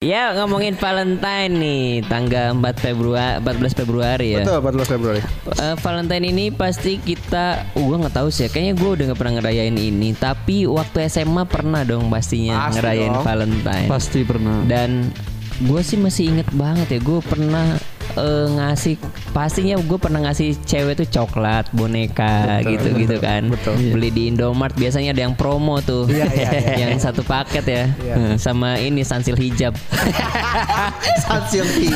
Ya ngomongin Valentine nih tanggal 4 Februari 14 Februari ya. Betul 14 Februari. Eh, Valentine ini pasti kita, uh, gue nggak tahu sih. ya, Kayaknya gue udah nggak pernah ngerayain ini. Tapi waktu SMA pernah dong pastinya Pasti ngerayain dong. Valentine. Pasti pernah. Dan gue sih masih inget banget ya. Gue pernah eh, ngasih, pastinya gue pernah ngasih cewek tuh coklat, boneka Betul, gitu-gitu betul, kan. betul. Beli di Indomart biasanya ada yang promo tuh. Iya, iya, iya. yang satu paket ya. Iya. Sama ini sansil hijab. Sunsilky.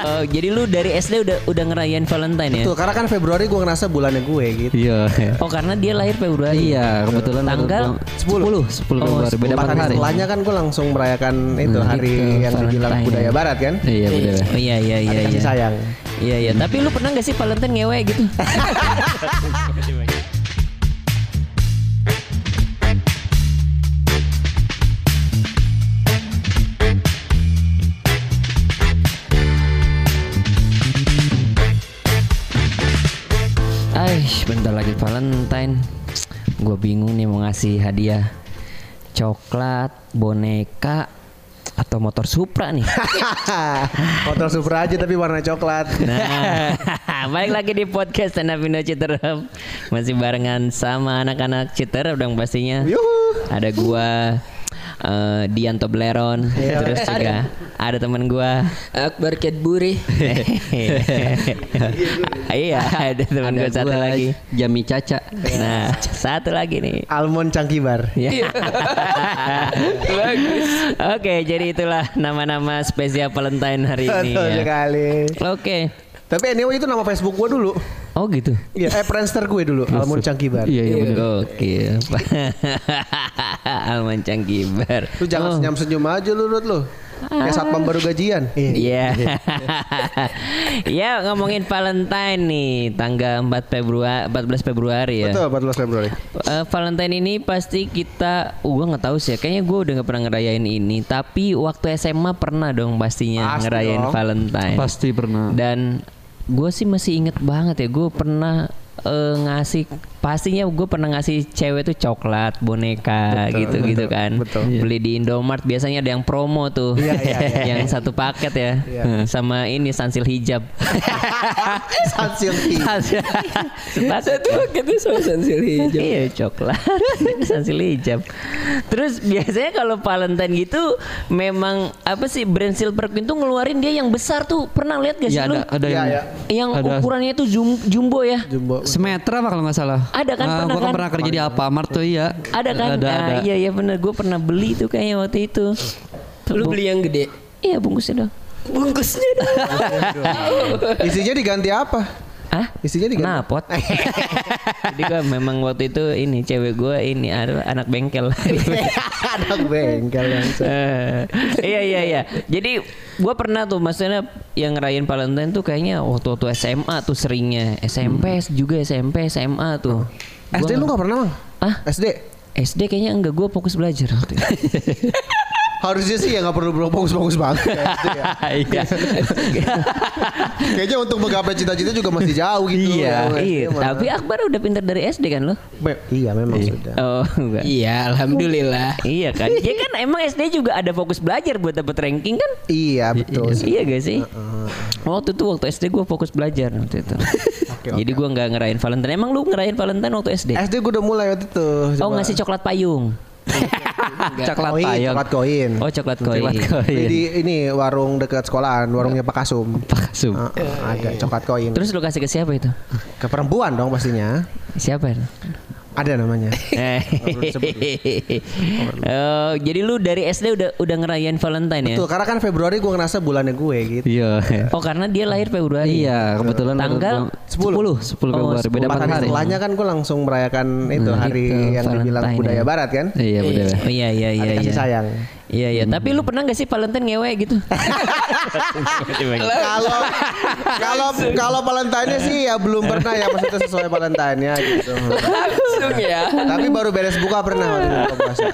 oh, jadi lu dari SD udah udah ngerayain Valentine ya? Betul, karena kan Februari gue ngerasa bulannya gue gitu. Iya. Oh karena dia lahir Februari. Iya, kebetulan Tanggal 10 10 Oh, Februari beda Empat 4 hari hari. setelahnya kan gue langsung merayakan itu Hmm, hari gitu, yang dibilang budaya barat kan. Iya. Oh iya iya iya Hari kasih iya. sayang. Iya iya. Tapi lu pernah gak sih Valentine ngewe gitu? Aish, bentar lagi Valentine. Gue bingung nih mau ngasih hadiah coklat, boneka, atau motor Supra nih. Motor Supra aja tapi warna coklat. Nah, balik lagi di podcast Stand Up Indo Citerep Masih barengan sama anak-anak Citerep dong pastinya Yuhu. Ada gua eh, Dian Tobleron Iya. Terus juga ada teman gua Akbar Kedburi Iya ada teman gua satu gua, lagi Jami Caca. Nah satu lagi nih Almond Cangkibar. Ya. Oke, jadi itulah nama-nama spesial Valentine hari ini ya. sekali. Oke. Tapi anyway itu nama Facebook gue dulu. Oh gitu. Iya, eh Friendster gue dulu, Almond Cangkibar. Iya, iya benar. Gokil. Alman Cangkibar. Lu jangan Oh, senyum-senyum aja lu, Rut, lu. Kayak satpam baru gajian. Iya. ya ngomongin Valentine nih tanggal 4 Februari 14 Februari ya. Betul 14 Februari. Eh, Valentine ini pasti kita, uh, gue nggak tahu sih. ya, Kayaknya gue udah nggak pernah ngerayain ini. Tapi waktu SMA pernah dong pastinya Pasti ngerayain dong. Valentine. Pasti pernah. Dan gue sih masih inget banget ya. Gue pernah eh, ngasih, pastinya gue pernah ngasih cewek tuh coklat, boneka Betul, gitu-gitu betul, kan. betul. Beli di Indomart biasanya ada yang promo tuh. Iya, iya, iya. yang satu paket ya. Iya. Sama ini sansil hijab. Sunsilky. Satu paketnya sama sensil hijau Iya coklat Sansil hijab Terus biasanya kalau Valentine gitu Memang apa sih Brand Silver Queen tuh ngeluarin dia yang besar tuh Pernah lihat gak sih Ya lu? ada ada Iya, yang iya. Yang ada ukurannya itu jum- jumbo ya Jumbo. semeter apa kalau nggak salah. Ada kan, Ah, pernah gua kan kan? pernah kerja di Alfamart tuh iya. Ada kan? Ada Nah, ada. Iya iya bener Gue pernah beli tuh kayaknya waktu itu Lu beli yang gede Iya bungkusnya dong Bungkusnya dong Isinya diganti apa? Hah? Isinya diganti. Knalpot Jadi gue memang waktu itu ini Cewek gue ini Anak bengkel Anak bengkel yang Eh, iya iya iya. Jadi gua pernah tuh maksudnya yang ngerayain Valentine tuh kayaknya waktu waktu SMA tuh seringnya SMP juga SMP SMA tuh. Gua SD lu gak pernah, Bang? Ah? SD? SD kayaknya enggak gua fokus belajar waktu itu. Harusnya sih ya gak perlu fokus-fokus banget ya, ya. Iya. Kayaknya untuk menggapai cita-cita juga masih jauh gitu. Iya, Ya, iya. Tapi Akbar udah pintar dari SD kan lo? Iya memang sudah. Oh, enggak. Iya Alhamdulillah Iya kan? Ya kan emang SD juga ada fokus belajar buat dapet ranking kan? Iya betul. Iya gak sih? Waktu itu waktu SD gue fokus belajar waktu itu. Oke, Jadi gue nggak ngerayain Valentine. Emang lu ngerayain Valentine waktu SD? SD gue udah mulai waktu itu. Oh Coba. ngasih coklat payung. Coklat koin, tayang. coklat koin. Oh coklat koin. Coklat koin. Beli di ini warung dekat sekolahan, warungnya Pak Kasum. Pak Kasum. Heeh, ada coklat koin. Terus lu kasih ke siapa itu? ke perempuan dong pastinya. Siapa itu? Ada namanya. Eh. oh, jadi lu dari SD udah udah ngerayain Valentine ya? Betul, karena kan Februari gue ngerasa bulannya gue gitu. Iya. Oh karena dia lahir Februari. Iya, kebetulan Tanggal 10 10 Februari beda Empat 4 hari hari. setelahnya kan gue langsung merayakan itu hari gitu, yang dibilang Valentine budaya ya. barat kan. Iya, benar. Oh iya iya iya Hari kasih iya. sayang. Iya iya. Tapi lu pernah gak sih Valentine ngewe gitu? Kalau kalau kalau Valentine sih ya belum pernah ya maksudnya sesuai Valentine ya gitu. Langsung ya Tapi baru beres buka pernah waktu buka puasa.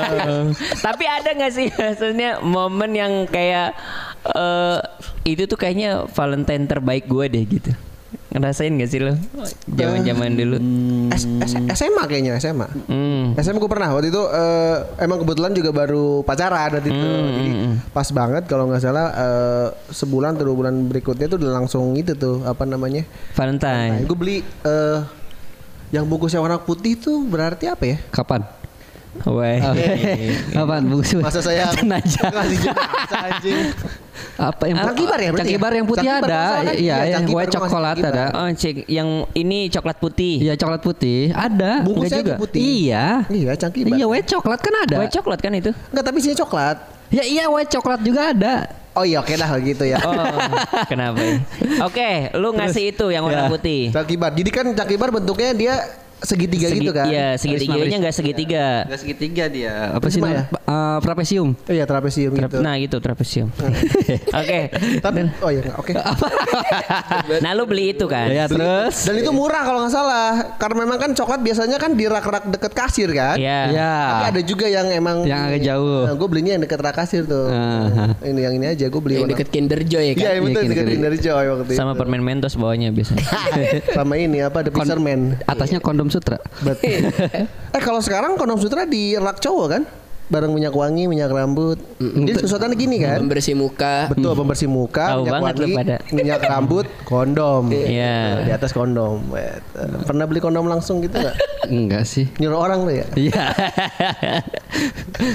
Tapi ada gak sih maksudnya momen yang kayak eh itu tuh kayaknya Valentine terbaik gue deh gitu. Ngerasain gak sih lo? Zaman-zaman dulu. S- S- SMA kayaknya SMA. Hmm. SMA gue pernah waktu itu eh, emang kebetulan juga baru pacaran waktu itu. Hmm, Jadi pas banget kalau nggak salah eh, sebulan atau dua bulan berikutnya tuh udah langsung itu tuh apa namanya? Valentine. gue beli eh yang bungkusnya warna putih tuh berarti apa ya? Kapan? Weh. Apaan bungkus? Masa saya anjing. Apa yang Cangkibar ya Cangkibar ya? yang putih Cangkibar ada. Iya, Iya, yang white gua masih coklat ada. Oh cek yang ini coklat putih. Iya, coklat putih ada. Bungkusnya Enggak juga. aja putih. Iya. Iya, cangkibar. Iya, white coklat kan ada. White coklat kan itu? Enggak, tapi isinya coklat. Ya iya, white coklat juga ada. Oh iya, oke dah kalau gitu ya. Oh, kenapa? ya? Oke, lu ngasih itu yang warna Ya. putih. Cangkibar. Jadi kan cangkibar bentuknya dia segitiga Segi- gitu kan? Iya, segitiganya nggak segitiga. Enggak segitiga dia. Apa sih namanya? Eh, trapesium. Oh iya, trapesium Tra- gitu. Nah gitu trapesium. Oke. Tapi oh iya, oke. Nah lu beli itu kan? Ya, terus. Dan itu murah kalau nggak salah. Karena memang kan coklat biasanya kan di rak-rak deket kasir kan? Iya. Ya. Tapi ada juga yang emang Yang agak jauh. Nah, gue belinya yang deket rak kasir tuh. Aha. Ini yang ini aja gue beli Yang warna- deket Kinder Joy ya kan? Iya, yang betul Iya, deket Kinder Joy waktu Sama itu. permen Mentos bawahnya biasanya. sama ini apa The Fisherman. Atasnya kondom sutra. Eh kalau sekarang kondom sutra di rak cowok kan? Bareng minyak wangi, minyak rambut. Jadi sesuatunya gini kan? Pembersih muka. Betul pembersih muka, Tahu minyak banget wangi, pada. minyak rambut, kondom. Iya. Di atas kondom. Bet. Pernah beli kondom langsung gitu nggak? Enggak sih. Nyuruh orang tuh ya? Iya.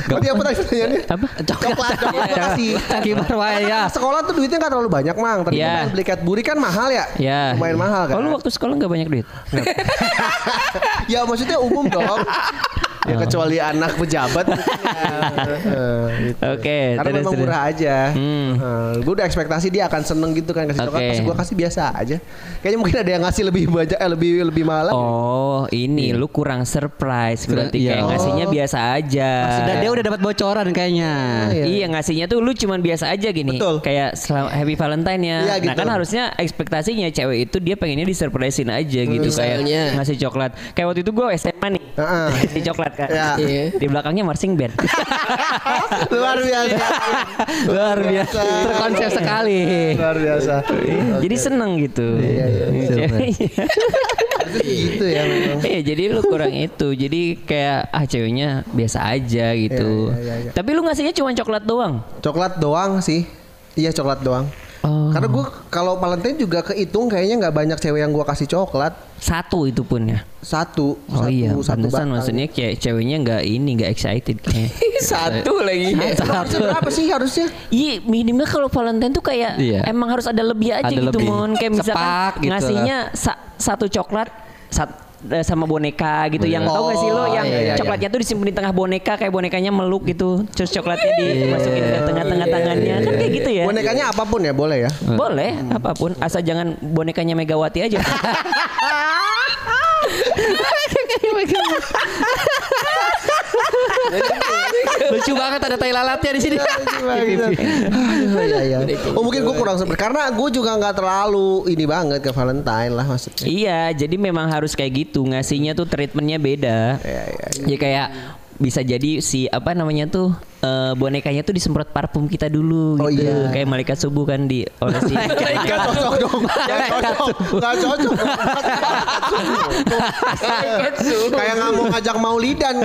Berarti apa tadi pertanyaannya? Apa? Coklat, coklat gua kasih. Wae ya. Sekolah tuh duitnya nggak terlalu banyak mang. Tapi Iya. pengen beli Cadbury kan mahal ya? Ya. Lumayan mahal kan? Oh lu waktu sekolah nggak banyak duit? ya maksudnya umum dong. Ya kecuali anak pejabat. Eh, gitu. Oke, Karena terus, memang terus. murah aja. Hmm. gue udah ekspektasi dia akan seneng gitu kan kasih coklat. Oke. Pas gue kasih biasa aja. Kayaknya mungkin ada yang ngasih lebih banyak, eh, lebih lebih mahal. lagi. Oh ini lu kurang surprise berarti Iya. kayak Oh. ngasihnya biasa aja. Dan dia udah dapat bocoran kayaknya. Iya. Iya ngasihnya tuh lu cuman biasa aja gini. Betul. Kayak selamat Happy Valentine ya. Iya, Nah gitu. kan harusnya ekspektasinya cewek itu dia pengennya disurprisein aja gitu Misalnya. kayak ngasih coklat. Kayak waktu itu gue SMA nih. Heeh. Ngasih coklat kan. Iya. Iya. Di belakangnya marching band. Luar biasa. Luar biasa. Terkonsep sekali. Luar biasa. Jadi seneng gitu. Iya, iya, Iya. gitu ya memang. Iya jadi lu kurang itu Jadi kayak ah ceweknya biasa aja gitu Iya, iya, iya, iya. Tapi lu ngasihnya cuma coklat doang Coklat doang sih. Iya coklat doang. Oh. Karena gue kalau Valentine juga kehitung kayaknya nggak banyak cewek yang gue kasih coklat. Satu itu pun ya Satu. Oh satu, iya satu pantesan batang. maksudnya kayak ceweknya nggak ini nggak excited kayak Satu lagi. Harusnya berapa sih harusnya? Iya minimal kalau Valentine tuh kayak Iya. emang harus ada lebih aja Ada gitu lebih. mon kayak misalkan Sepak gitu ngasihnya sa- satu coklat sat- eh, sama boneka gitu. Yang tau gak sih lo Oh, yang iya, iya, iya. coklatnya tuh disimpan di tengah boneka kayak bonekanya meluk gitu. Terus coklatnya dimasukin ke tengah-tengah tangannya. kan kayak gitu ya? Bonekanya apa pun ya boleh ya. boleh apa pun. Asal jangan bonekanya Megawati aja Lucu banget ada tai lalatnya di sini. Aduh, iya, iya. Oh mungkin gue kurang seperti karena gue juga nggak terlalu ini banget ke Valentine lah maksudnya. Iya, jadi memang harus kayak gitu. Ngasihnya tuh treatmentnya beda. Iya, iya, Ya kayak bisa jadi si apa namanya tuh eh, bonekanya tuh disemprot parfum kita dulu Oh, gitu. iya. Kayak malaikat subuh kan di olesin. Nggak cocok dong. Nggak cocok. Nggak cocok. Kayak nggak mau ngajak maulidan.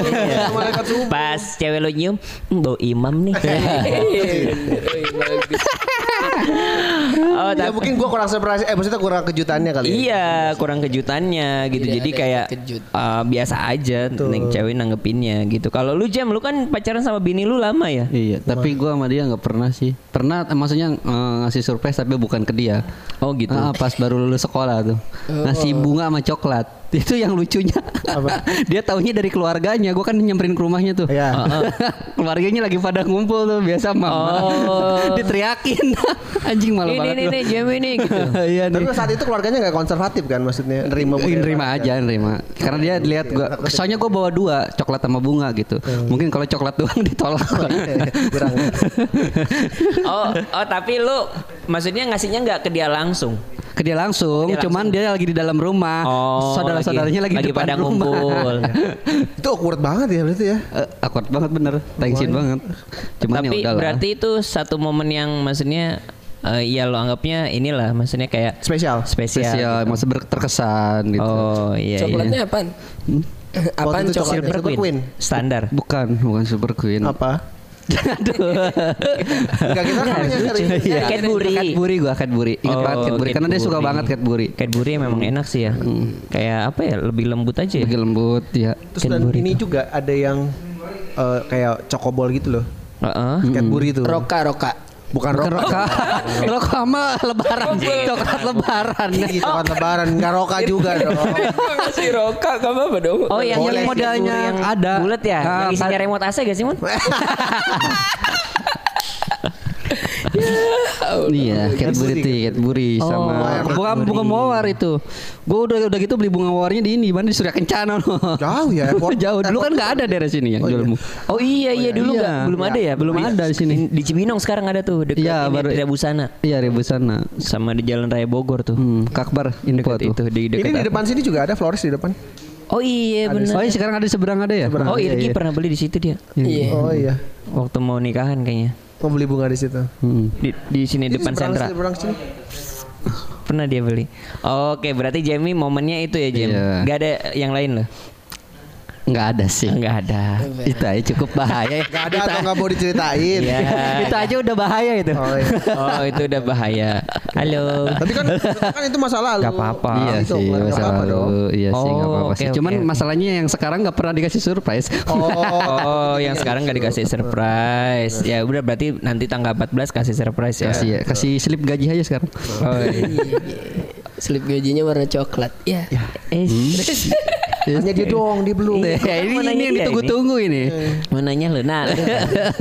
Malaikat subuh. Pas cewek lo nyium, "Hmm, bau imam nih. oh, Ya tapi mungkin gue kurang surprise. Eh maksudnya kurang kejutannya kali. ya. Iya, kurang kejutannya gitu. Tidak Jadi kayak kejut. uh, biasa aja nih cewek nanggepinnya gitu. Kalau lu Jam, lu kan pacaran sama bini lu lama ya? Iya, tapi gua sama dia nggak pernah sih. Pernah eh, maksudnya eh, ngasih surprise tapi bukan ke dia. Oh gitu. Ah, pas baru lulus sekolah tuh. Ngasih bunga sama coklat. Itu yang lucunya. dia taunya dari keluarganya. Gua kan nyamperin ke rumahnya tuh. Iya. keluarganya lagi pada ngumpul tuh biasa mama. Oh. Diteriakin. Anjing malu ini banget. gua. nih Jam ini gitu. Iya Tapi nih. saat itu keluarganya nggak konservatif kan maksudnya nerima nerima aja, nerima. Karena dia lihat gua, soalnya gua bawa dua, coklat sama bunga gitu. Mungkin kalau coklat doang ditolak. Kurang. Oh, oh tapi lu maksudnya ngasihnya nggak ke dia langsung. Ke dia langsung, Dia cuman dia lagi di dalam rumah. Oh, Saudara-saudaranya lagi, lagi depan pada rumah. ngumpul. itu awkward banget ya berarti ya. Eh, awkward banget bener, tensin banget. Cuman ya tapi udahlah. berarti itu satu momen yang maksudnya eh, ya lo anggapnya inilah maksudnya kayak Spesial. spesial. Spesial, maksud berterkesan gitu. Oh iya Coklatnya iya. apaan? Apaan Waktu itu coklatnya. Silver Silver Queen. Queen. Standar. Bukan, bukan Super Queen. Apa? Aduh. Enggak kita kan nyari. Iya. Cadbury. Cadbury gua Cadbury. Ingat Oh, banget Cadbury karena dia suka banget Cadbury. Cadbury memang enak sih ya. Kayak apa ya? Lebih lembut aja ya. Lagi lembut ya. Terus dan ini juga ada yang eh, kayak cokobol gitu loh. Heeh. Cadbury itu. Roka, roka. Bukan Bukan roka. roka. sama lebaran. Coklat lebaran. Iya, coklat lebaran, enggak roka juga dong. Ngasih roka, gak apa-apa dong. Oh yang Boleh. yang ada. bulat ya? Ah, yang isinya remote AC gak sih, Mun? Iya, Cadbury Cadbury sama Oh, bunga bunga mawar itu. Gua udah udah gitu beli bunga mawarnya di ini, mana di Surya Kencana. Jauh ya, airport. Jauh. Dulu kan nggak ada daerah sini yang jual bunga. Oh iya iya dulu Iya. nggak belum ada ya Belum ada di sini. Di Cibinong sekarang ada tuh dekat Iya, ini, baru- Busana Iya, Ribu sana. sama di Jalan Raya Bogor tuh. Hmm, Kakbar info Dekat tuh. itu di dekat Ini di depan sini juga ada flores di depan. Oh iya benar. Oh, iya, sekarang ada di seberang ada ya? Oh Iya, Irgi iya. pernah beli di situ dia. Iya. Oh iya. Waktu mau nikahan kayaknya. Mau beli bunga di situ. Hmm. Di, di sini Ini depan sentra. sini, seberang sini. Pernah dia beli. Oke, berarti Jamie momennya itu ya, Jam. Iya. Gak ada yang lain loh. Nggak ada sih. Enggak ada. Itu aja cukup bahaya. Gak ada atau nggak mau diceritain. Iya. itu aja udah bahaya itu. Oh iya. Oh, itu udah bahaya. Halo. Tapi kan kan itu masa lalu. Gak apa-apa. Iya Itu, sih, nggak masa dong. lalu. Iya sih, nggak Oh, apa-apa sih. Cuman masalahnya yang sekarang nggak pernah dikasih surprise. Oh, yang sekarang gak dikasih surprise. Ya udah berarti nanti tanggal 14 kasih surprise ya. Kasih ya, kasih slip gaji aja sekarang. Oh, iya. Slip gajinya warna coklat. Ya. Eh, Hanya dia doang, dia belum. Ya, ini, Mau nanya ini yang ditunggu-tunggu ini. mau nanya lu. Nah,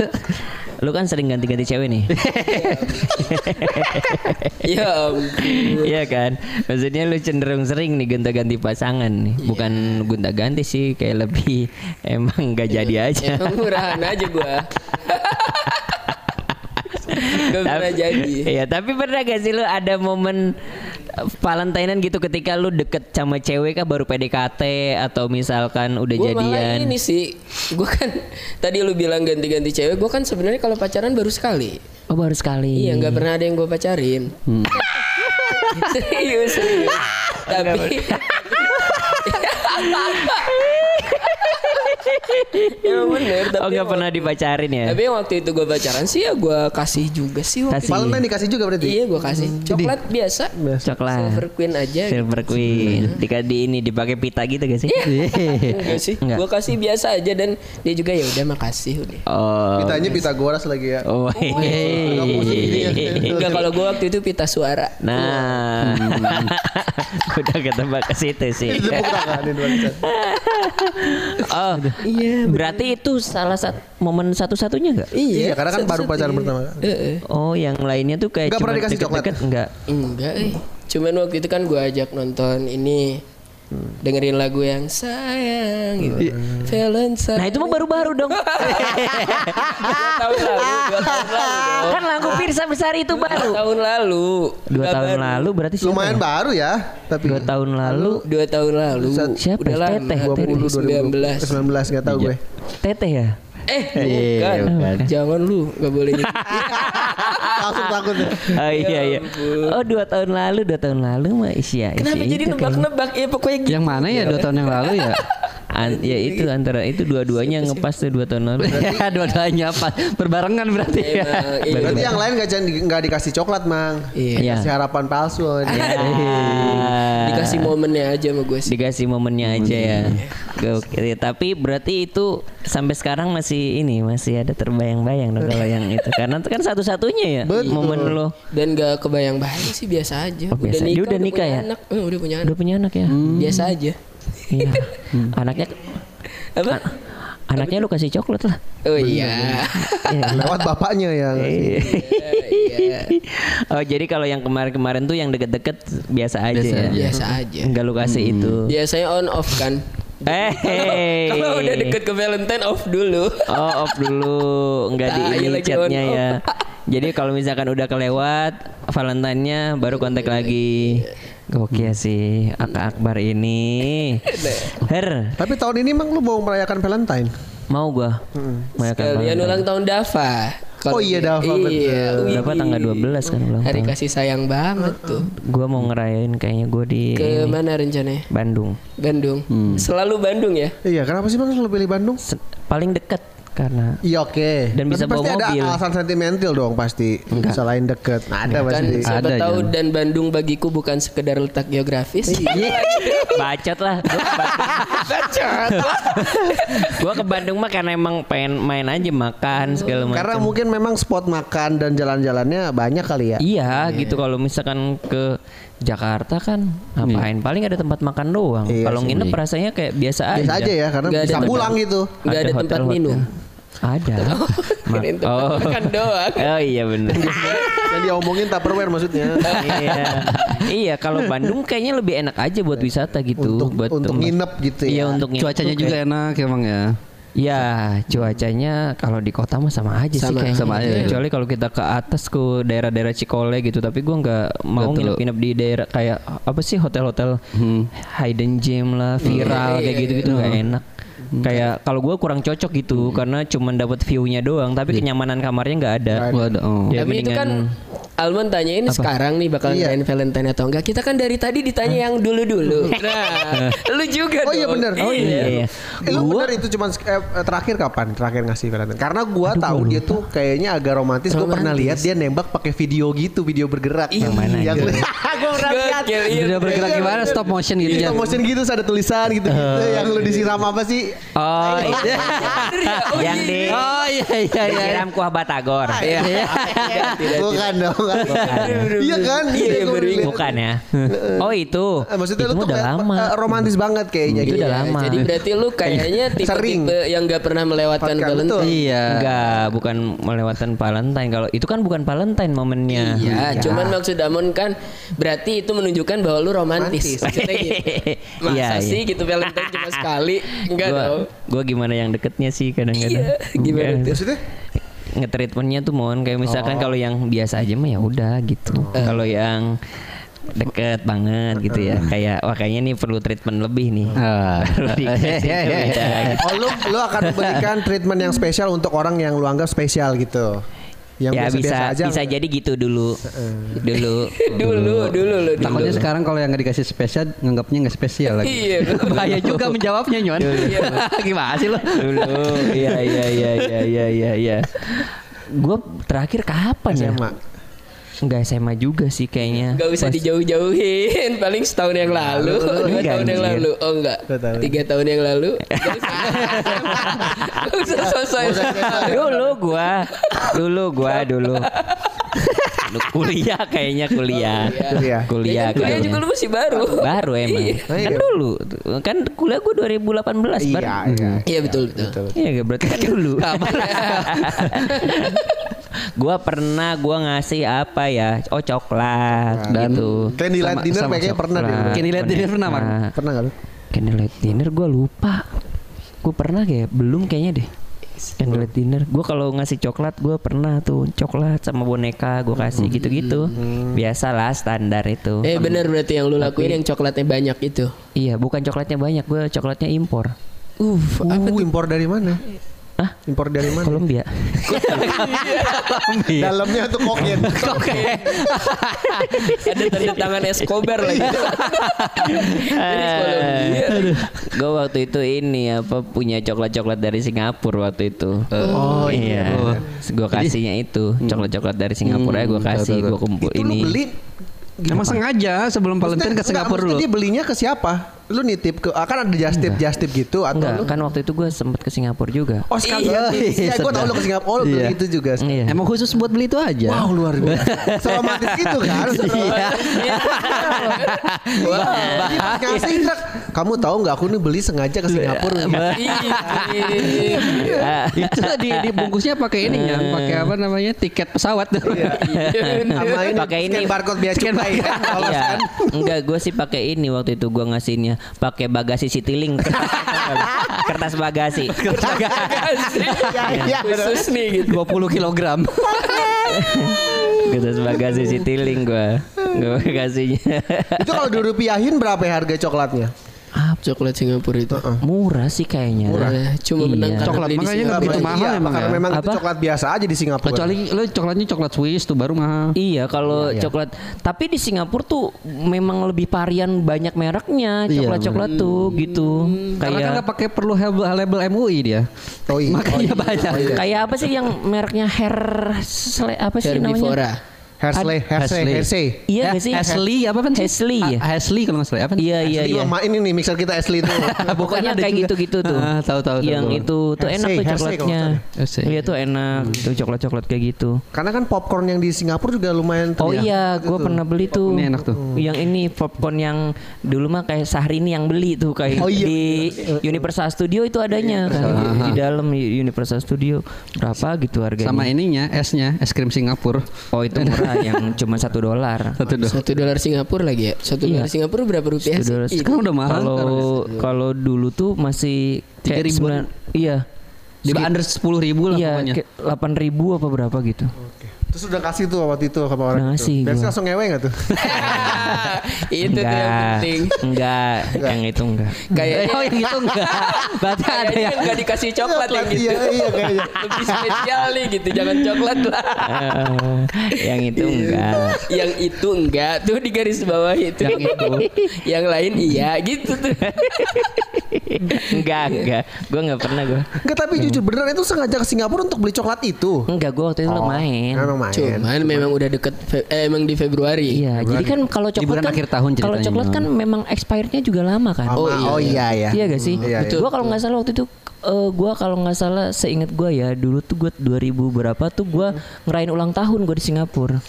lu, kan sering ganti-ganti cewek nih. Ya. Iya kan? Maksudnya lu cenderung sering nih gonta-ganti pasangan nih. Bukan gonta-ganti sih, kayak lebih emang gak jadi aja. Emang murahan aja gua. Gak pernah jadi. Iya, tapi pernah gak sih lu ada momen Valentinean gitu ketika lu deket sama cewek kah baru PDKT atau misalkan udah Gue malah jadian? ini sih, gue kan tadi lu bilang ganti-ganti cewek, gue kan sebenarnya kalau pacaran baru sekali. Oh baru sekali. Iya, nggak pernah ada yang gue pacarin. serius, serius. Tapi Emang bener tapi Oh nggak pernah waktu- dipacarin ya? Tapi waktu itu gue pacaran sih ya gue kasih juga sih waktu Kasih. Valentine dikasih juga berarti. Iya gue kasih Coklat biasa Coklat. Silver Queen aja Silver Queen. Dika di ini dipakai pita gitu gak sih? Enggak sih Enggak. Gue kasih biasa aja Dan dia juga ya udah makasih udah Oh. Pitanya Pitagoras lagi ya. Oh. Enggak kalau gue waktu itu pita suara Nah, udah ketebak ke situ sih. Barusan. Oh, iya. Berarti itu salah satu momen satu-satunya nggak? Iya, karena kan baru pacaran pertama kali. Heeh. Oh, yang lainnya tuh kayak Nggak pernah cuma dikasih coklat? deket-deket, Enggak. Enggak eh Cuman waktu itu kan gue ajak nonton ini Dengerin lagu yang sayang gitu Valentine Nah, itu mah baru-baru dong. Dua tahun lalu Dua tahun lalu dong kan lagu Pirsa Besar itu Dua baru. tahun lalu Dua Nggak tahun baru. lalu berarti siapa Lumayan ya? baru ya, tapi Dua tahun lalu Dua tahun lalu Siapa? Udah lama Teteh. 20 2019 2019 enggak tahu gue. Teteh ya? Eh Iya, bukan bukan. Jangan lu Gak boleh nyebut. Langsung takut ya. Oh iya iya. Oh dua tahun lalu, dua tahun lalu mah Isya. Kenapa jadi kayaknya. nebak-nebak Ya pokoknya gitu Yang mana ya dua tahun yang lalu ya? An- ya itu antara itu dua-duanya ngepas tuh dua tahun lalu. ya dua-duanya apa? Berbarengan berarti ya. Iya. Berarti yang lain nggak jangan di- nggak dikasih coklat, Mang. Iya. Iya. Kasih harapan palsu. Ah. Dikasih momennya aja sama gue sih dikasih momennya aja ya. Oke, tapi berarti itu sampai sekarang masih ini masih ada terbayang-bayang dong kalau yang itu karena itu kan satu-satunya ya Betul. momen lo Dan gak kebayang-bayang sih biasa aja Oh, biasa. Udah nikah punya ya? anak. Eh, udah punya udah anak punya anak ya. Biasa aja Iya. Anaknya Apa? anaknya lu kasih coklat lah. Oh iya Lewat bapaknya ya. Iya Oh jadi kalau yang kemarin-kemarin tuh yang deket-deket biasa aja Biasa ya. aja. Biasa aja Enggak lu kasih itu. Biasanya on off kan Eh. Kalau udah deket ke Valentine off dulu Oh off dulu Enggak di Tai ini chatnya ya Jadi kalau misalkan udah kelewat Valentine-nya baru kontak lagi Gokil sih Akak Akbar ini Her Tapi tahun ini emang lu mau merayakan Valentine? Mau gua Merayakan Kalian Valentine. ulang tahun Dava Kalau Oh iya, Dava, betul. Iya. wih. Berapa tanggal 12 kan ulang Hari tahun. kasih sayang banget tuh. Gua mau ngerayain kayaknya gue di Ke ini, mana rencananya? Bandung. Bandung. Hmm. Selalu Bandung ya? Iya, kenapa sih Bang selalu pilih Bandung? Se- paling dekat karena Iya oke. Dan bisa Tapi pasti bawa ada alasan sentimental dong pasti. Selain deket. Ada Kan pasti. siapa Ada, tahu Jon. dan Bandung bagiku bukan sekedar letak geografis. Iya. bacot lah. Gua ke Bandung. Gua ke Bandung mah karena emang pengen main aja makan segala macam. Karena mungkin memang spot makan dan jalan-jalannya banyak kali ya. Iya gitu kalau misalkan ke Jakarta kan ngapain paling ada tempat makan doang. Iya kalau nginep rasanya kayak biasa aja. Biasa aja ya karena Nggak ada bisa tempat- pulang gitu. Nggak ada tempat hotel-hotel. minum. Ada. Kirain tempat makan doang. Oh iya benar. Yang diomongin Tupperware maksudnya. iya. Iya kalau Bandung kayaknya lebih enak aja buat wisata gitu. Untuk buat untuk tempat- nginep gitu ya. Iya untuk nginep Cuacanya juga kayak- enak emang ya. Ya cuacanya kalau di kota mah sama aja sih Sama. kayaknya. Sama aja. Kecuali kalau kita ke atas ke daerah-daerah Cikole gitu. Tapi gua nggak mau nginep-nginep di daerah kayak apa sih hotel-hotel Hmm. hidden gem lah, viral kayak gitu-gitu nggak enak. Kayak kalau gua kurang cocok gitu karena cuman dapat view-nya doang, tapi kenyamanan kamarnya nggak ada. Waduh. Oh. Ya, Tapi itu kan Almond tanyain sekarang nih bakal Iya. ngerayain Valentine atau enggak. Kita kan dari tadi ditanya yang dulu-dulu. Nah, lu juga Oh iya dong. bener. Oh iya. iya. Eh, lu bener itu cuman eh, eh, terakhir kapan? Terakhir ngasih Valentine. Karena gua tahu dia tuh kayaknya agak romantis. Gua pernah lihat dia nembak pakai video gitu, video bergerak. Yang mana Yang gua pernah lihat. Iya. Udah bergerak gimana stop motion gitu Iya, ya. motion gitu ada tulisan gitu gitu yang lu disiram apa sih? Oh, iya. Yang iya. di Oh iya iya iya. disiram kuah batagor. Iya. Bukan dong. Iya kan? Iya, iya, gua baru ingat. lihat. Bukan ya. Oh itu. Eh, Maksudnya itu lu udah lama. eh, romantis banget kayaknya. Itu gitu. udah Iya, lama. Jadi berarti lu kayaknya tipe-tipe yang gak pernah melewatkan Melewatkan, Valentine. Iya. Enggak, bukan melewatkan Valentine. Kalau itu kan bukan Valentine momennya. Iya, cuman maksud Damon kan berarti itu menunjukkan bahwa lu romantis. Gitu. Masa Iya, iya. sih gitu Valentine cuma sekali? Enggak dong. gua gimana yang deketnya sih kadang-kadang. Iya, gimana? Maksudnya? Nge-treatmentnya tuh mohon kayak misalkan Oh. kalau yang biasa aja mah ya udah gitu. Eh. Kalau yang deket banget gitu ya. Kayak wah kayaknya nih perlu treatment lebih nih. Beda gitu. Oh lu lu akan memberikan treatment yang spesial untuk orang yang lu anggap spesial gitu. Yang ya biasa-biasa bisa aja. bisa jadi gitu dulu. Dulu. dulu, dulu lu dulu. Takutnya sekarang kalau yang nggak dikasih spesial nganggapnya nggak spesial lagi. Iya. Bahaya juga menjawabnya Nyon. Gimana sih lo? dulu. Iya iya iya iya iya iya iya. Gue terakhir kapan ya? SMA. Enggak SMA juga sih kayaknya. Gak usah Pas- dijauh-jauhin. Paling setahun yang lalu. Dua Enggak, tahun yang lalu. Oh enggak Dua tahun. Tiga tahun yang lalu. Usah sosok dulu gua. Dulu gua dulu. Lu kuliah kayaknya kuliah. Kuliah. kuliah Kuliah kayaknya. juga lu masih baru. Baru emang. Kan dulu. Kan kuliah gua 2018 Iya, baru iya. Iya betul betul. Iya gak berarti kan dulu. gua pernah gua ngasih apa ya? Oh coklat Dan- gitu. Candlelight Sama- dinner sama kayaknya pernah deh. Candlelight dinner pernah, boneka. Pernah gak lu? Candlelight dinner gua lupa. Gua pernah kayak belum kayaknya deh. Candlelight dinner. Gua kalau ngasih coklat gua pernah tuh coklat sama boneka gua kasih gitu-gitu. Biasalah standar itu. Eh bener berarti yang lu lakuin yang coklatnya banyak itu Iya, bukan coklatnya banyak, gua coklatnya impor. Uh Uh, impor dari mana? Hah? Impor dari mana? Kolombia. Dalamnya tuh kokain. Ada tanda tangan Escobar lagi Jadi Kolombia. gue waktu itu ini apa punya coklat-coklat dari Singapura waktu itu. Oh iya. Gue kasihnya itu coklat-coklat dari Singapura ya gue kasih gue kumpul Itu lu ini. beli Emang sengaja sebelum Valentine ke Singapura dulu. dia belinya ke siapa? Lu nitip ke ah, kan ada just tip just tip gitu atau Enggak, lu kan waktu itu gue sempet ke Singapura juga. Oh sekalian. Iya, gue tau lu ke Singapura, oh, lu beli Iya. itu juga. Iya. Emang khusus buat beli itu aja. Wow luar biasa. Seromantis itu kan. Iya. Ngasih Indra, kamu tahu nggak aku nih beli sengaja ke Singapura. Ah, itu di dibungkusnya pakai ini ya, pakai apa namanya? tiket pesawat tuh. Sama ini Pakai ini. barcode biaya cukai Iya. Enggak, gue sih pakai ini waktu itu gue ngasihnya pakai bagasi Citylink. Kertas bagasi. Iya, iya. Khusus nih gitu 20 kilogram. Kertas bagasi Citylink gue. Gue kasihnya. Itu kalau dirupiahin berapa ya harga coklatnya? Coklat Singapura itu. Murah sih kayaknya. Eh, Cuma Iya. menang karena Coklat, makanya nggak begitu mahal Iya, emang karena ya? memang itu Apa? coklat biasa aja di Singapura. Kecuali lo coklatnya coklat Swiss tuh baru mahal. Iya kalau coklat tapi di Singapura tuh memang lebih varian banyak mereknya Iya, coklat-coklat tuh gitu Karena kan kayak nggak pakai perlu label, label MUI dia. Oh iya. Makanya banyak. kayak apa sih yang mereknya hair apa sih namanya Hersley, Hersley. Hershey. iya gak sih Ashley apa kan? Hesley ya Ashley kalau nggak salah apa? iya iya Ashley iya mah ini nih mixer kita Ashley itu. pokoknya kayak gitu-gitu tuh Ah, tahu, tahu, yang itu tuh enak tuh coklatnya iya tuh enak tuh coklat-coklat kayak gitu Karena kan popcorn yang di Singapura juga lumayan tuh Oh ya. iya, gue pernah beli tuh. Ini enak tuh. Yang ini popcorn yang dulu mah kayak Sahrini yang beli tuh kayak Oh iya. di Universal Studio itu adanya kan di dalam Universal Studio berapa gitu harganya? Sama ininya esnya es krim Singapura. Oh itu murah yang cuma satu dolar. Satu dolar Singapura lagi ya. Satu Iya. dolar Singapura berapa rupiah Satu sih? dolar. Sekarang udah mahal. Kalau kalau dulu tuh masih Tiga sembilan- Iya. Di under sepuluh ribu lah Iya, pokoknya. delapan ribu apa berapa gitu. Terus udah kasih tuh waktu itu sama orang Udah itu. ngasih Biasanya gua. langsung ngewe gak tuh? itu tuh yang penting. enggak, yang itu enggak. Kayaknya Oh yang itu enggak. Berarti ada yang enggak dikasih coklat yang gitu. Iya, iya kayaknya. Lebih spesial nih gitu, jangan coklat lah. Eh, yang itu enggak. yang itu enggak tuh di garis bawah itu. Yang itu. yang lain iya gitu tuh. enggak, enggak. Gue enggak pernah gue. Enggak tapi jujur beneran itu sengaja ke Singapura untuk beli coklat itu. Enggak, gue waktu itu Oh, main. Memang main. Cuman memang udah deket eh, emang di Februari. Iya, jadi kan kalau coklat kan akhir tahun kalau coklat kan memang expirednya juga lama kan. Oh, iya. oh iya ya. Iya gak sih? Iya, iya. Gua kalau nggak salah waktu itu eh gua kalau nggak salah seingat gua ya dulu tuh gua 2000 berapa tuh gua ngerayain ulang tahun gua di Singapura.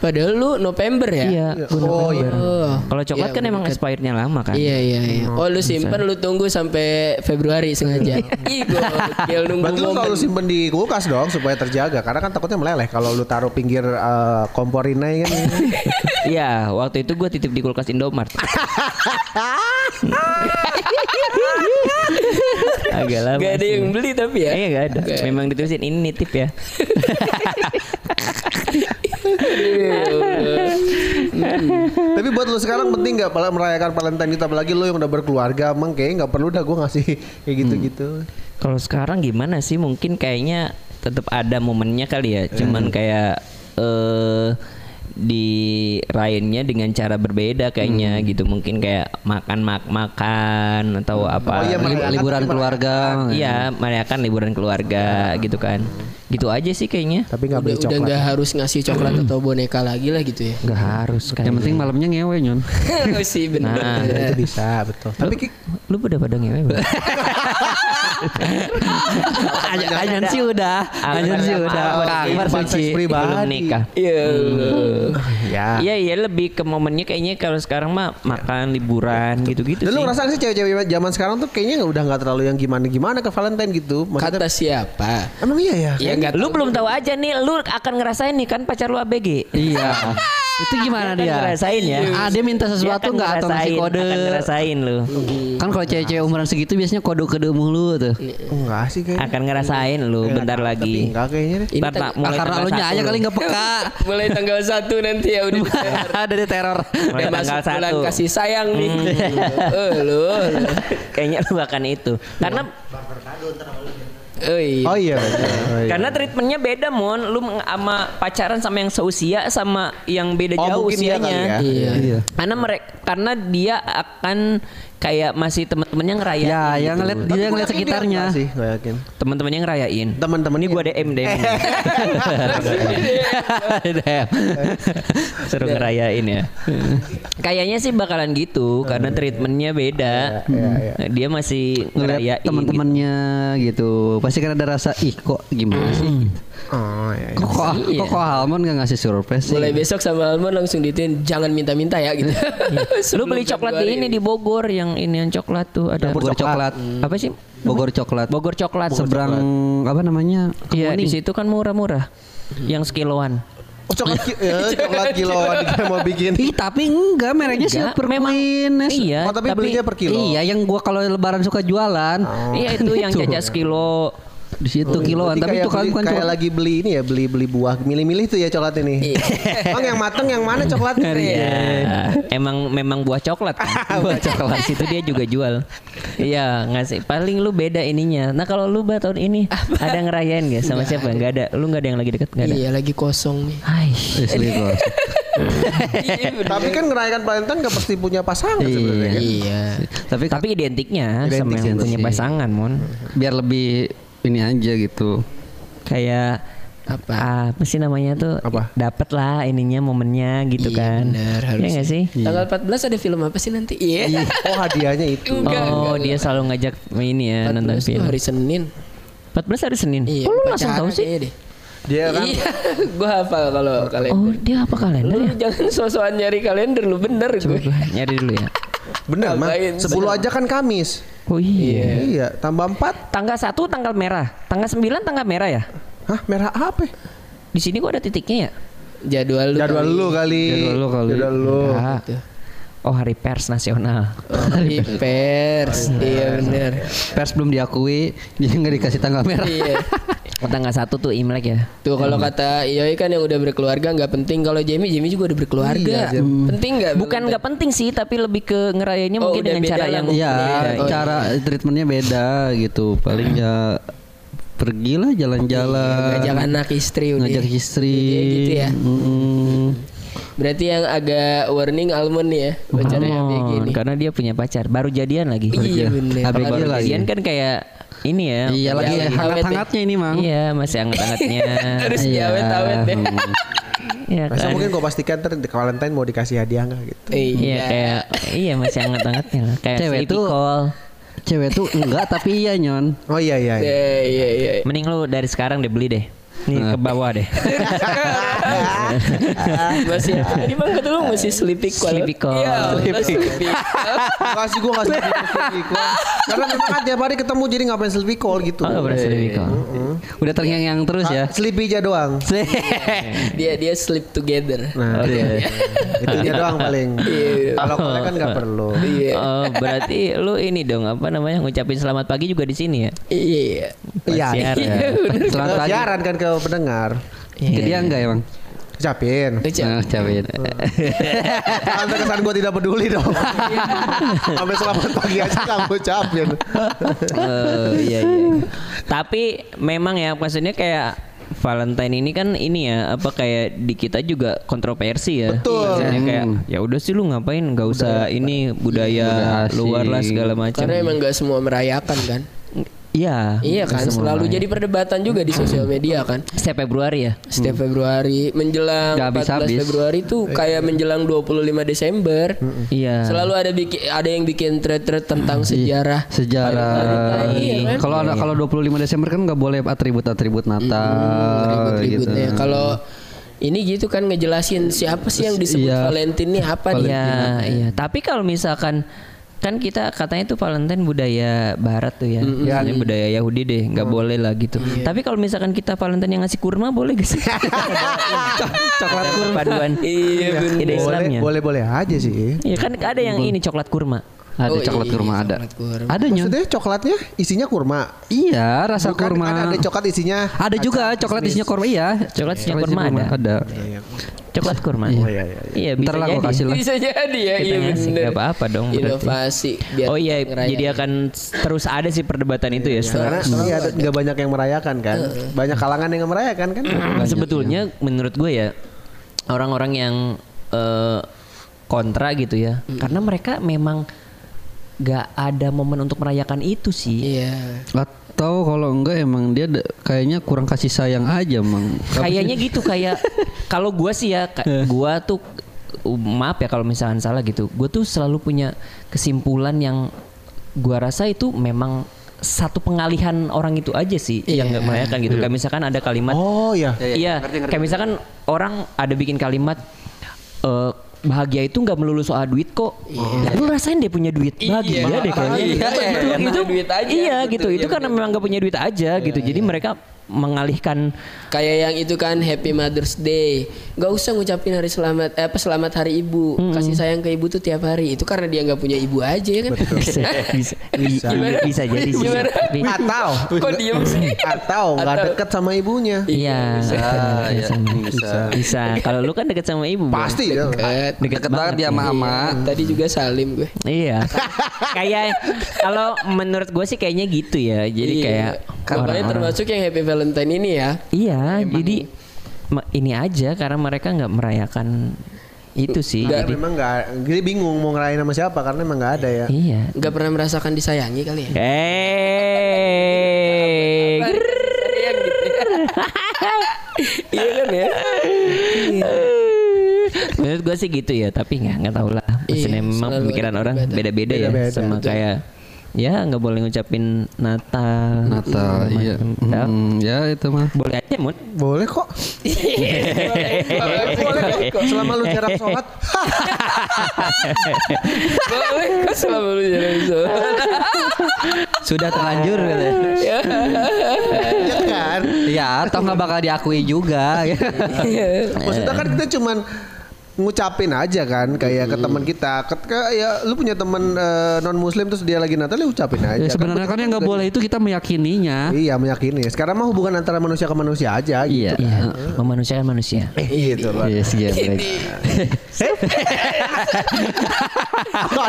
Padahal lu November ya? Iya, gua Oh, November. Oh. Kalau coklat Iya, kan emang expirednya lama kan. Iya iya iya. Oh lu simpan lu tunggu sampai Februari sengaja. Ih gokil nunggu Berarti lu selalu simpen di kulkas dong supaya terjaga karena kan takutnya meleleh kalau lu taruh pinggir eh, kompor inai kan. Iya, waktu itu gua titip di kulkas Indomart. Agak lama. Gak ada sih. yang beli tapi ya. Iya gak ada. Nggak. Memang ditulisin ini nitip ya. Tapi buat lu sekarang penting nggak pala- merayakan Valentine itu apalagi lu yang udah berkeluarga emang kayaknya nggak perlu dah gue ngasih kayak gitu-gitu. Kalau sekarang gimana sih? Mungkin kayaknya tetap ada momennya kali ya. Cuman kayak eh dirayainnya dengan cara berbeda kayaknya gitu. Mungkin kayak makan mak makan atau apa. Oh iya, Li- merayakan liburan tapi keluarga. Iya, merayakan liburan keluarga gitu kan. Gitu aja sih kayaknya. Tapi nggak Udah, beli udah coklat. nggak harus ngasih coklat atau boneka lagi lah gitu ya. Nggak harus kan. Yang penting malamnya ngewe nyon. Oh sih benar. Nah, itu bisa betul. Tapi Ki- lu udah pada ngewe belum? Anyan sih udah. Anyan sih udah. Kehidupan suci. pribadi. Belum nikah. Iya. ya. Iya iya lebih ke momennya kayaknya kalau sekarang mah makan liburan gitu-gitu lu ngerasa sih cewek-cewek zaman sekarang tuh kayaknya nggak- udah nggak terlalu yang gimana-gimana ke Valentine gitu. Maksudnya, Kata siapa? emang iya ya? Ya nggak lu belum tahu aja nih, lu akan ngerasain nih kan pacar lu ABG. Iya. Itu gimana Dia ngerasain ya. Ah dia minta sesuatu nggak atau ngasih ngerasain, kode? Akan ngerasain lu. Kan kalau cewek-cewek umuran segitu biasanya kode-kode mulu tuh. Enggak sih kayaknya. Akan ngerasain lu bentar lagi. enggak kayaknya deh. Ah, mulai karena lu aja kali nggak peka. Mulai tanggal 1 nanti ya udah. Ada di teror. Mulai tanggal bulan satu. kasih sayang nih. Eh lu. lu. Kayaknya lu akan itu. Karena Oh iya. Oh iya. Oh, iya. karena treatmentnya beda mon. Lu sama pacaran sama yang seusia sama yang beda Oh, jauh mungkin iya usianya. ya. Iya. Iya. Karena mereka karena dia akan kayak masih teman-temannya ngerayain. Ya, gitu. yang ngeliat dia ngeliat sekitarnya. sih, gue yakin. teman-temannya ngerayain. Teman-teman Ini gua DM DM. Suruh ngerayain ya. Kayaknya sih bakalan gitu karena treatmentnya beda. Iya, iya. Dia masih ngerayain. teman-temannya gitu. Pasti kan ada rasa ih kok gimana sih? Oh iya. iya. Kok kok, Iya. kok, kok Halmon gak ngasih surprise sih? Mulai besok sama Almond langsung ditin jangan minta-minta ya gitu. Lu beli coklat di ini di Bogor yang ini yang coklat tuh ada Bogor coklat. apa sih? Bogor coklat. Bogor coklat. Seberang apa namanya? Iya di situ kan murah-murah. Yang sekiloan. Oh, coklat ki- ya, coklat kiloan dia mau bikin. Ih tapi enggak mereknya Silver memang- Queen. Iya, Oh, tapi, belinya per kilo. Iya yang gua kalau lebaran suka jualan. Iya itu yang jajan sekilo di situ kiloan Berarti tapi itu kan bukan kayak coklat. lagi beli ini ya, beli beli buah, milih-milih tuh ya coklat ini. Bang yang mateng yang mana coklatnya? Iya. Emang memang buah coklat kan. buah coklat situ dia juga jual. Iya, ngasih. Paling lu beda ininya. Nah, kalau lu bah tahun ini ada ngerayain gak sama siapa? Enggak ada. Lu enggak ada yang lagi deket enggak ada. Iya lagi kosong nih. Hai. Iya. Tapi kan ngerayakan Valentine gak pasti punya pasangan sebenarnya. kan? Iya. tapi Tapi identiknya Identik sama yang punya pasangan, Mon. biar lebih ini aja gitu. Kayak Apa? apa sih namanya tuh? Apa? Dapet lah ininya momennya gitu Iya, kan. benar, Iya harusnya. nggak sih? Tanggal 14 ada film apa sih nanti? Iya. Oh hadiahnya itu. Enggak, oh, enggak, dia selalu ngajak ini ya nonton 14 tuh film. hari Senin. 14 hari Senin. Iya. oh, lu langsung tahu sih? deh. Dia kan Iya, gua hafal kalau kalender. Oh, dia apa kalender Lu ya? jangan sosokan nyari kalender lu bener Coba gue. nyari dulu ya. bener mah. Ngapain? 10 aja kan Kamis. Oh iya. Iya, tambah 4. Tanggal 1 tanggal merah. Tanggal 9 tanggal merah ya? Hah, merah apa? Di sini gua ada titiknya ya? Jadwal lu. Jadwal kali. lu kali. Jadwal lu kali. Jadwal lu. Ah. Oh, hari pers nasional. Oh, di pers. Iya bener. Pers belum diakui, jadi nggak dikasih tanggal merah. Iya. Tanggal 1 tuh Imlek ya. Tuh kalau kata Yoi kan yang udah berkeluarga nggak penting kalau Jamie Jamie juga udah berkeluarga. Iya, Jam. penting nggak? Bukan nggak penting sih, tapi lebih ke ngerayainnya Oh, mungkin dengan cara yang. Iya, Oh, cara treatmentnya beda gitu. Paling ya pergilah jalan-jalan. ngajak anak istri udah. ngajak istri. Iya, gitu ya. Berarti yang agak warning almond nih ya pacarnya Oh, ABG nih. karena dia punya pacar, baru jadian lagi. Iya bener. ABG Kalau baru lagi. jadian kan kayak ini ya. Iya lagi lagi hangat-hangatnya ini, Mang. Iya, masih hangat-hangatnya. Harus Iya. diawet-awet ya. Iya Masa kan. mungkin gue pastikan ntar di Valentine mau dikasih hadiah nggak gitu. Iya Iya. kayak iya masih hangat-hangatnya lah. Kayak Cewek call. Cewek tuh enggak tapi iya nyon. Oh iya iya. iya. Iya iya iya. Mending lu dari sekarang deh beli deh. Nih ke bawah deh. masih? Ini bang kata lu masih sleepy call. Sleepy call. Iya, sleepy. Kasih gue nggak sleepy call. Karena memang kan tiap hari ketemu jadi ngapain sleepy call gitu. Oh, pernah sleepy call. Udah terngiang-ngiang terus ya. Ah, Sleepy aja doang. dia dia sleep together. Nah, iya. itunya doang paling. Iya. Kalau call kan nggak perlu. Iya. Oh, berarti lu ini dong apa namanya ngucapin selamat pagi juga di sini ya? Iya. Iya. Selamat pagi. Siaran kan ke pendengar. Dia enggak ya, Bang? Ucapin. Ucap. Nah, capek. Jangan terkesan gue tidak peduli dong. Sampai selamat pagi aja kamu ucapin. Eh, iya iya. Tapi memang ya maksudnya kayak Valentine ini kan ini ya apa kayak di kita juga kontroversi ya. Betul. Maksudnya kayak Hmm. ya udah sih lu ngapain nggak usah ini budaya Budaya luar lah segala macam. Karena emang gak semua merayakan kan. Iya. Iya kan selalu jadi perdebatan juga di sosial media kan. Setiap Februari ya. Setiap Februari menjelang Nggak 14 habis-habis. Februari tuh kayak menjelang 25 Desember. Iya. Selalu ada bikin ada yang bikin thread-thread tentang sejarah. Sejarah. Iya, kan? Kalau ada kalau 25 Desember kan nggak boleh atribut-atribut Natal gitu. Ribut-ributnya. Kalau ini gitu kan ngejelasin siapa sih yang disebut Iya. Valentine nih apa nih? Iya, iya. Tapi kalau misalkan kan kita katanya itu Valentine budaya Barat tuh ya, Misalnya budaya Yahudi deh, nggak boleh lah gitu. Tapi kalau misalkan kita Valentine yang ngasih kurma boleh gak sih? coklat kurma paduan. Iya. Ide Boleh, boleh boleh aja sih. Iya kan ada yang ini coklat kurma. Ada Oh, coklat iya, kurma ada. kurma. Ada nyon. Maksudnya coklatnya isinya kurma. Iya, rasa Bukan kurma. Ada, ada coklat isinya. Ada juga coklat isinya kurma iya. Coklat isinya kurma ada. ada. Coklat kurma. Oh iya iya. Iya, bisa lah jadi. kasih lah. Bisa jadi ya, iya nggak apa-apa dong berarti. Inovasi biar Oh iya, jadi akan terus ada sih perdebatan itu ya. Karena iya, ada nggak banyak yang merayakan kan. Banyak kalangan yang merayakan kan. sebetulnya menurut gue ya orang-orang yang eh, kontra gitu ya karena mereka memang gak ada momen untuk merayakan itu sih. Iya. Atau kalau enggak emang dia kayaknya kurang kasih sayang aja, Mang. kayaknya gitu kayak kalau gue sih ya ka- gua tuh uh, maaf ya kalau misalkan salah gitu. Gue tuh selalu punya kesimpulan yang gua rasa itu memang satu pengalihan orang itu aja sih yang nggak merayakan gitu. Kayak misalkan ada kalimat Oh iya. Iya, kayak misalkan orang ada bikin kalimat eh, bahagia itu nggak melulu soal duit kok. Ya, lu rasain deh punya duit. Bahagia deh kayaknya. Iya, itu iya, itu duit aja, iya gitu. iya, itu karena memang nggak punya duit aja gitu. Jadi mereka mengalihkan Kayak yang itu kan Happy Mother's Day. Gak usah ngucapin hari selamat eh, apa selamat hari ibu. Kasih sayang ke ibu tuh tiap hari. Itu karena dia nggak punya ibu aja ya kan. bisa bisa bisa, Gimana? bisa jadi sih. Gimana? Tapi- Atau Kok diem sih? atau nggak deket sama ibunya. Iya, Ah, iya, bisa. bisa. Bisa. Kalau lu kan deket sama ibu. Pasti ya. Deket. Deket banget dia sama ama. Tadi juga salim gue. Iya. kayak kalau menurut gue sih kayaknya gitu ya. Jadi Iya. kayak orang-orang- termasuk yang Happy Valentine ini ya. Iya, jadi ma- ini aja karena mereka nggak merayakan itu sih. Karena Jadi, memang nggak, jadi bingung mau ngerayain sama siapa karena emang nggak ada ya. iya. Gak pernah merasakan disayangi kali ya. Eh. Iya kan ya. menurut gue sih gitu ya, tapi nggak nggak tahu lah. Maksudnya Iya, memang selalu pemikiran orang beda-beda ya, sama betul. kayak ya nggak boleh ngucapin Natal. Natal, iya. Natal. Hmm, ya itu mah. Boleh aja, Mut. Boleh kok. Boleh kok. Selama lu jarak sholat. Boleh kok selama lu jalan sholat. Sudah terlanjur katanya. ya kan. Iya, atau nggak bakal diakui juga. Maksudnya kan kita cuman ngucapin aja kan kayak ke teman kita ke, ke- ya lu punya teman non muslim terus dia lagi Natal ya ucapin aja Ya, sebenarnya kan yang nggak boleh itu kita meyakininya. iya meyakini sekarang mah hubungan antara manusia ke manusia aja Iya. gitu. Iya, memanusiakan manusia. Eh, gitu loh Yes, yes, yes. Kalau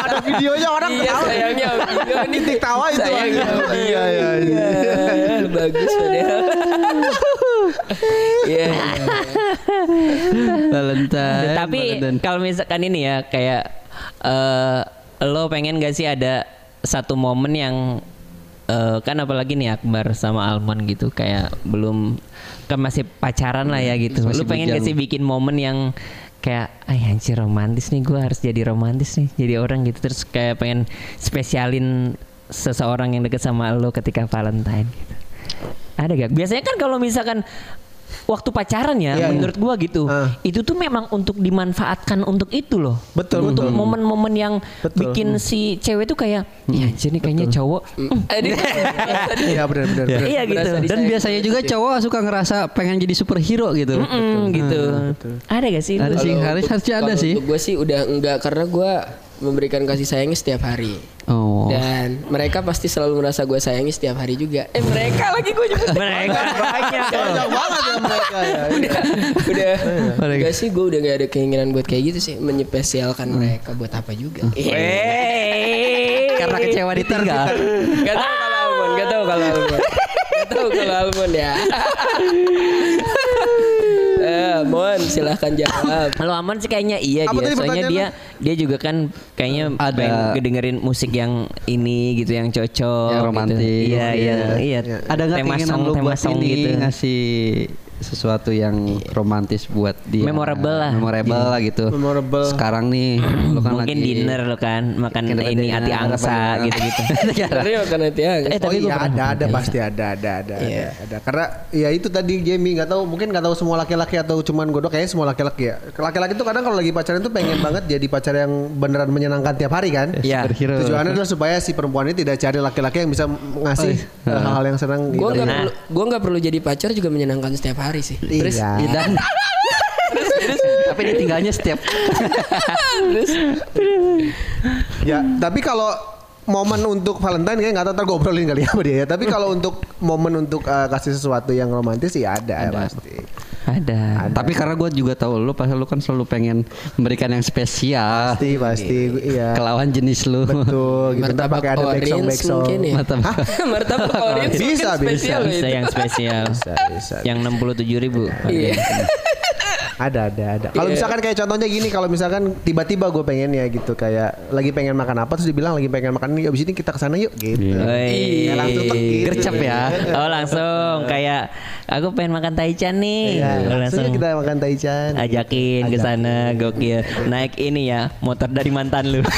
ada, videonya orang Iya ketawa. sayangnya nih. titik tawa itu Sayangnya iya iya iya Iya, Bagus padahal. Iya. Valentine. Tapi kalau misalkan ini ya kayak eh lo pengen gak sih ada satu momen yang eh, kan apalagi nih Akbar sama Almond gitu kayak belum kan masih pacaran lah ya gitu. Masih Lu pengen gak bujang. sih bikin momen yang kayak ay anjir romantis nih gue harus jadi romantis nih jadi orang gitu terus kayak pengen spesialin seseorang yang deket sama lo ketika Valentine gitu. Ada gak? Biasanya kan kalau misalkan waktu pacaran ya, Iya, menurut gua gitu. Ah. Itu tuh memang untuk dimanfaatkan untuk itu loh. Betul, Untuk betul. momen-momen yang Betul. bikin si cewek tuh kayak, ya anjir nih kayaknya cowok. Eh, di- iya benar benar benar. Iya gitu. Dan biasanya juga cowok suka ngerasa pengen jadi superhero gitu. Mm-mm, gitu. Ada gak sih? Ada sih, harus harusnya ada sih. Untuk gue sih udah enggak karena gue memberikan kasih sayangnya setiap hari. Oh. Dan mereka pasti selalu merasa gue sayangi setiap hari juga. Eh mereka lagi gue nyebut Mereka banyak. Banyak banget ya mereka ya. udah udah Mereka. enggak sih gue udah gak ada keinginan buat kayak gitu sih menyepesialkan mereka buat apa juga. Eh. Karena kecewa ditinggal. Gak tau kalau Almond, gak tau kalau Almond. Gak tau kalau Almond ya. Mon, silahkan jawab. Kalau aman sih kayaknya iya Apa dia. Soalnya dia dia juga kan kayaknya Ada- pengen kedengerin musik yang ini gitu yang cocok. Yang gitu. romantis. Iya iya iya. Ada nggak tema keinginan song lu tema buat song ini gitu. ngasih sesuatu yang romantis buat dia Memorable lah. memorable lah gitu Memorable. sekarang nih lu kan Mungkin lagi dinner lo kan makan ini dinner, hati angsa gimana? gitu-gitu. Tapi makan hati ya. Eh, oh tapi gua iya ada ada pasti ada ada ada Iya. ada ada karena ya itu tadi Jamie nggak tahu mungkin nggak tahu semua laki-laki atau cuman godok kayaknya semua laki-laki ya laki-laki tuh kadang kalau lagi pacaran tuh pengen banget jadi pacar yang beneran menyenangkan tiap hari kan Iya. superhero. tujuannya adalah supaya si perempuan ini tidak cari laki-laki yang bisa ngasih Oh, eh, hal-hal yang senang Gue gitu. nggak Nah. perlu, gue nggak perlu jadi pacar juga menyenangkan setiap hari sih. Terus, Iya. dan tapi ditinggalnya setiap Ya, tapi kalau momen untuk Valentine kayak nggak tahu ntar gue obrolin kali ya sama dia ya. Tapi kalau untuk momen untuk eh, kasih sesuatu yang romantis sih ada, ya pasti. Ada. tapi karena gue juga tahu lu pas lu kan selalu pengen memberikan yang spesial Pasti pasti iya. ke lawan jenis lu Betul gitu. Martabak pakai ada back song orange back song. mungkin ya. Martabak. martabak orange Bisa, bisa. Bisa itu. yang spesial. Bisa, bisa. yang 67 ribu. Iya. Ada ada ada. Kalau Iya. misalkan kayak contohnya gini, kalau misalkan tiba-tiba gue pengen ya gitu kayak lagi pengen makan apa terus dibilang lagi pengen makan ini abis ini kita ke sana yuk gitu. Woi. Ya, langsung tek gitu. Gercep ya. Oh langsung kayak aku pengen makan taichan nih. Iya, langsung langsung kita makan taichan. ajakin ke sana gokil. Naik ini ya motor dari mantan lu.